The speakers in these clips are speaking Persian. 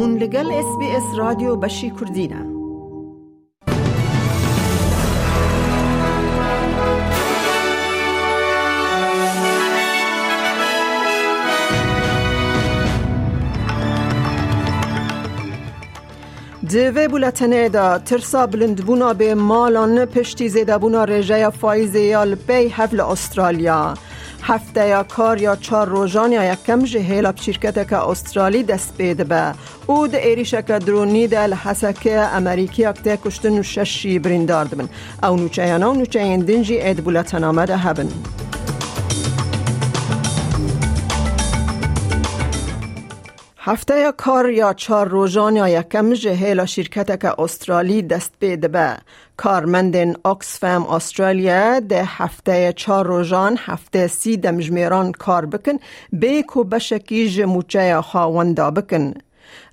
هون لگل اس بی اس رادیو بشی کردینه دوی بولتنه دا ترسا بلندبونا به مالان پشتی زیده بونا رژه فایزه یا لپی حفل استرالیا. هفته یا کار یا چار روزان یا یکم جهیل شرکت که استرالی دست به. او ده ایریشه که درونی ده لحسکه امریکی اکته کشتن و ششی بریندار دبن. او نوچه یا نو نوچه این دنجی اید بولتن آمده هبن. هفته کار یا چار روزان یا یکم جهیل شرکت که استرالی دست بیده به کارمندن اکسفم استرالیا ده هفته چار روزان هفته سی دمجمیران کار بکن به کو بشکی جموچه خاوندا بکن.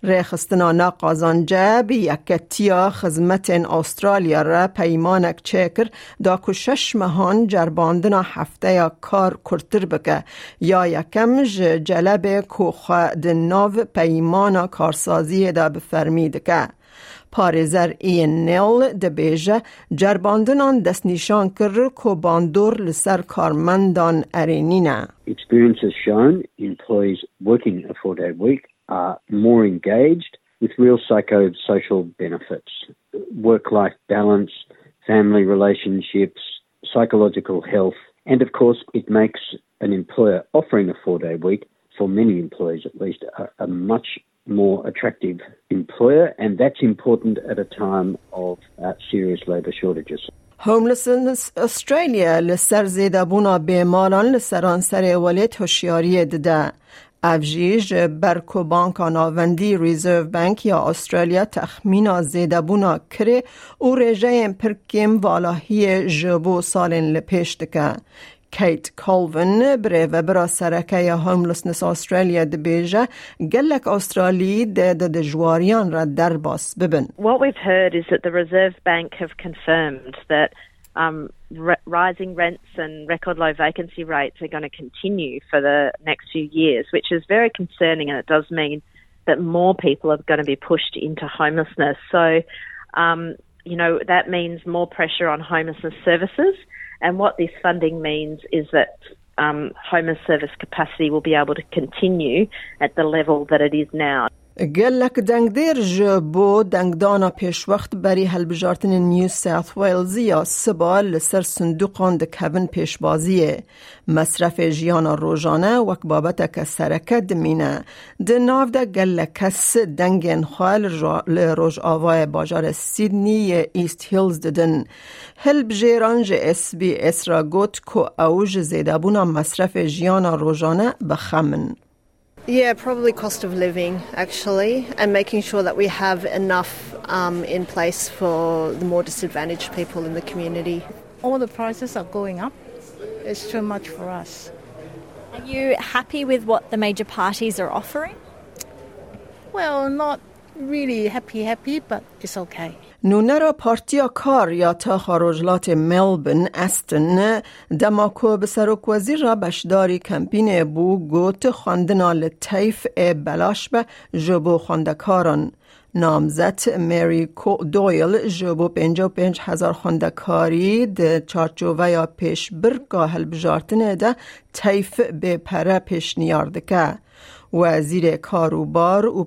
ریخستنا قازانجه بی یکتیا خزمت استرالیا را پیمانک چکر دا که شش مهان جرباندنا هفته یا کار کرتر بکه. یا یکم جلب کوخه ناو پیمان کارسازی دا بفرمید که پارزر این نیل ده بیجه جرباندنان دست نشان کر کو باندور لسر کارمندان ارینینه. Experience has shown employees working a four-day week are more engaged with real psychosocial benefits work life balance, family relationships, psychological health, and of course, it makes an employer offering a four day week, for many employees at least, a, a much more attractive employer, and that's important at a time of uh, serious labour shortages. هوملسنس استرالیا لسر زیده بونا بیماران لسران سر ولیت هوشیاری دده افجیج برکو بانک آناوندی ریزرو بانک یا استرالیا تخمین زیده بونا کره او رژه پرکیم والاهی جبو سالن لپیش دکه کیت کالوین بره و برا سرکه هوملسنس استرالیا دبیجه گلک استرالی ده جواریان را در باس ببن. What we've heard is that the Reserve Bank have confirmed that um, rising rents and record low vacancy rates are going to continue for the next few years, which is very concerning, and it does mean that more people are going to be pushed into homelessness. So, um, you know, that means more pressure on homelessness services. And what this funding means is that um, homeless service capacity will be able to continue at the level that it is now. گلک دنگ دیر جبو دنگ دانا پیش وقت بری هلبجارتن نیو ساوت ویلز یا سبا لسر صندوقان پیش بازیه مصرف جیانا روزانه وک بابت که سرکه دمینه. ده ناو ده گلک کس دنگین خوال لروج آوای باجار سیدنی ایست هیلز ددن. هل بجیران جه اس بی اس را گوت که اوج زیده بونا مصرف جیانا روزانه بخمن. Yeah, probably cost of living actually, and making sure that we have enough um, in place for the more disadvantaged people in the community. All the prices are going up. It's too much for us. Are you happy with what the major parties are offering? Well, not really happy, happy, but it's okay. نونرا پارتیا کار یا تا خارجلات ملبن استن دماکو به سرک وزیر را بشداری کمپین بو گوت خواندنا لطیف بلاش به جبو خواندکاران نامزد مری دویل جبو پنجا پنج هزار خواندکاری ده چارچوه یا پیش برگاه بجارتنه ده تیف به پره پیش نیاردکه وزیر کاروبار و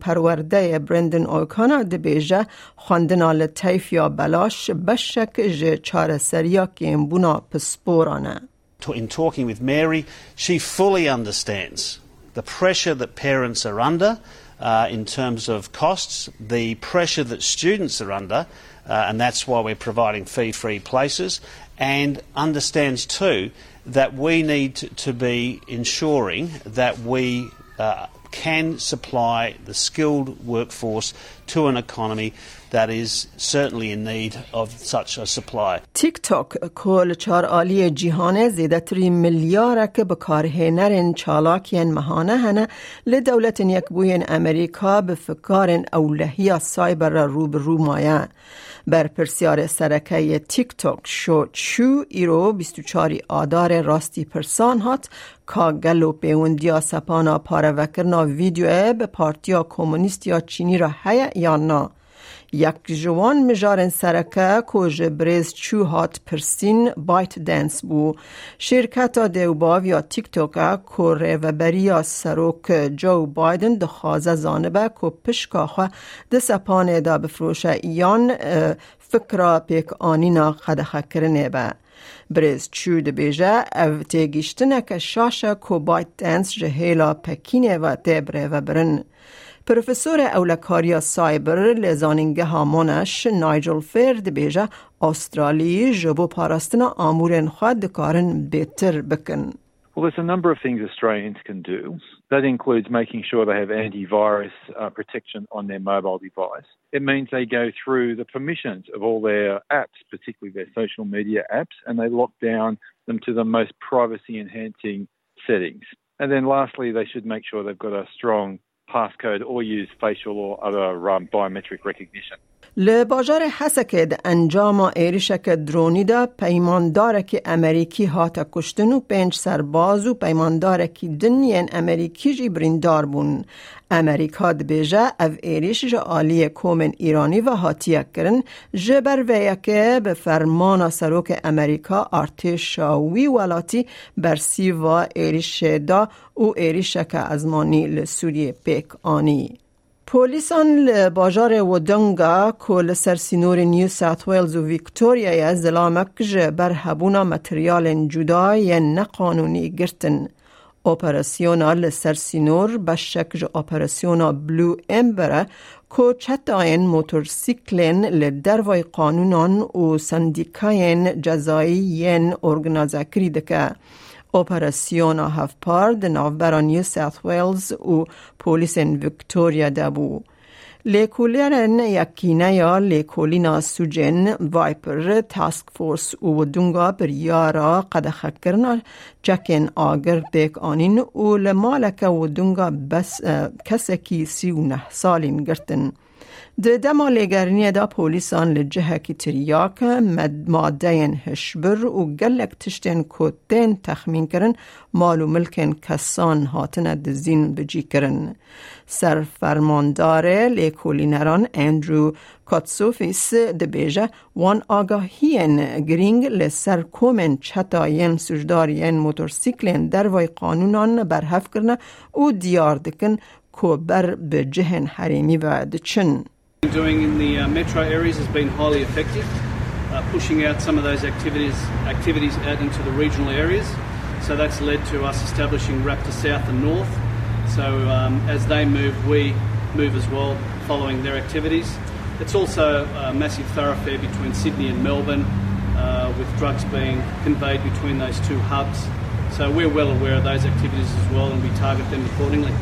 پرورده برندن اوکانا دبیجه خواندنا لطیف یا بلاش بشک جه چار سریا که بونا پسپورانه In talking with Mary, she fully understands the pressure that parents are under uh, in terms of costs, the pressure that students are under, uh, and that's why we're providing fee-free places, and understands too that we need to be ensuring that we uh, can supply the skilled workforce to an economy that is certainly in need of such a supply. TikTok کل چار آلی جهان زیده تری ملیاره که بکاره نرن چالاکین مهانه هنه لدولت یک بوین امریکا به فکارن اولهی سایبر رو به رو مایه. بر پرسیار سرکه تیک توک شو چو ایرو 24 آدار راستی پرسان هات کا گلو پیوندیا سپانا پاره وکرنا گرتنا ویدیو به پارتیا کمونیست یا چینی را هیا یا نه یک جوان مجارن سرکه که بریز چو هات پرسین بایت دنس بو. شرکت دیوباو یا تیک توکا که بریا سروک جو بایدن دخوازه زانبه که پشکا ده سپانه دا بفروشه یان فکر پیک آنینا قدخه کرنه به. بریز چو ده بیجه او تیگیشتنه که شاشه که بایت دنس جهیلا پکینه و تبره و برن. پروفسور اولکاریا سایبر لزانینگه هامونش نایجل فرد بیجه استرالی جبو پاراستنا آمورن خود دکارن بهتر بکن. Well, there's a number of things Australians can do. That includes making sure they have antivirus uh, protection on their mobile device. It means they go through the permissions of all their apps, particularly their social media apps, and they lock down them to the most privacy enhancing settings. And then lastly, they should make sure they've got a strong passcode or use facial or other um, biometric recognition. لباجار حسکد انجام ایریشک درونی دا پیماندار که امریکی هات کشتن و پنج سرباز و پیماندار که دنین امریکی جی بریندار بون. امریکا دبیجه او ایریش جا آلی کومن ایرانی و هاتیه کرن جبر ویکه به فرمان سروک امریکا ارتش شاوی ولاتی برسی و ایریش دا و ایریشک ازمانی لسوری پیک آنی. پولیسان باجار ودنگا کل سرسینور نیو ساوت ویلز و ویکتوریا یا زلامک بر هبونا متریال جدا یا نقانونی گرتن. اپراسیونا لسرسینور بشک اپراسیونا بلو امبره که چتاین موتورسیکلین لدروای قانونان و سندیکاین جزایی ارگنازکری دکه. پار د ناوبرا نیو ساوت ویلز و پولیس ویکتوریا دبو. لیکولرن یکینه یا لیکولینا سوجن وایپر تاسک فورس و دونگا بر یارا قد خکرنا جکن آگر بیک آنین و لمالک و دونگا بس کسکی سی و نه سالین گرتن. ده دما لگرنی دا پولیسان لجهه کی تریاک مد مادین هشبر و گلک تشتین کتین تخمین کرن مالو ملکن کسان هاتن دزین بجی کرن. سر فرماندار لیکولینران اندرو کاتسوفیس ده بیجه وان آگاهین گرینگ لسر کومن چتاین سجدارین موتورسیکلین در وای قانونان برهف کرنه و دیار دکن که بر به جهن حریمی و دچن. Doing in the uh, metro areas has been highly effective, uh, pushing out some of those activities activities out into the regional areas. So that's led to us establishing Raptor South and North. So um, as they move, we move as well, following their activities. It's also a massive thoroughfare between Sydney and Melbourne, uh, with drugs being conveyed between those two hubs. So we're well aware of those activities as well, and we target them accordingly.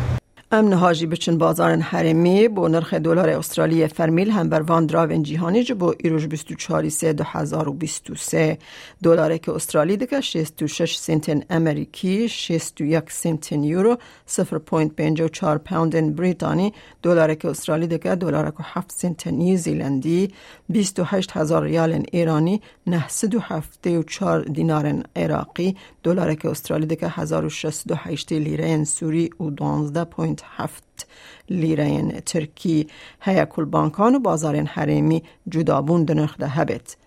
امن هاجی بچن بازار حرمی با نرخ دلار استرالی فرمیل هم بر وان دراون جیهانی جو ایروش 24 سه 2023 دلار که استرالی دکه 66 سنت امریکی 61 سنت یورو 0.54 پوند بریتانی دلار که استرالی دکه دلار که 7 سنت نیوزیلندی 28 هزار ریال ایرانی 974 دینار عراقی دلار که استرالی دکه 1068 لیره سوری و 12. هفت لیره ترکی هیا کل بانکان و بازار حریمی جدابون دنخ ده هبت.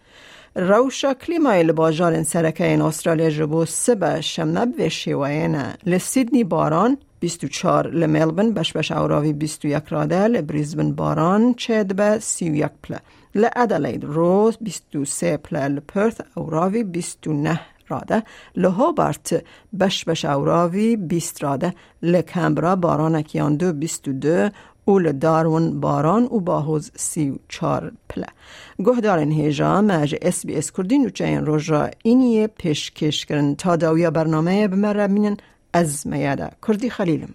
روشا کلیمای لباجار سرکه این استرالیا جبو سبه شمنب و شیوائنه لسیدنی باران 24 لملبن بش بش اوراوی 21 راده لبریزبن باران چید به 31 پله لعدلید روز 23 پله لپرث اوراوی 29 راده. لهوبارت بش بش اوراوی بیست راده. لکمبرا باران دو بیست و دو. اول دارون باران و باهوز سی و چار پله. گهدارن هیجا مج اس بی اس کردین و چین روژا. اینیه پیشکش کرن. تا داویا برنامه بمره بینن از میاده. کردی خلیلم.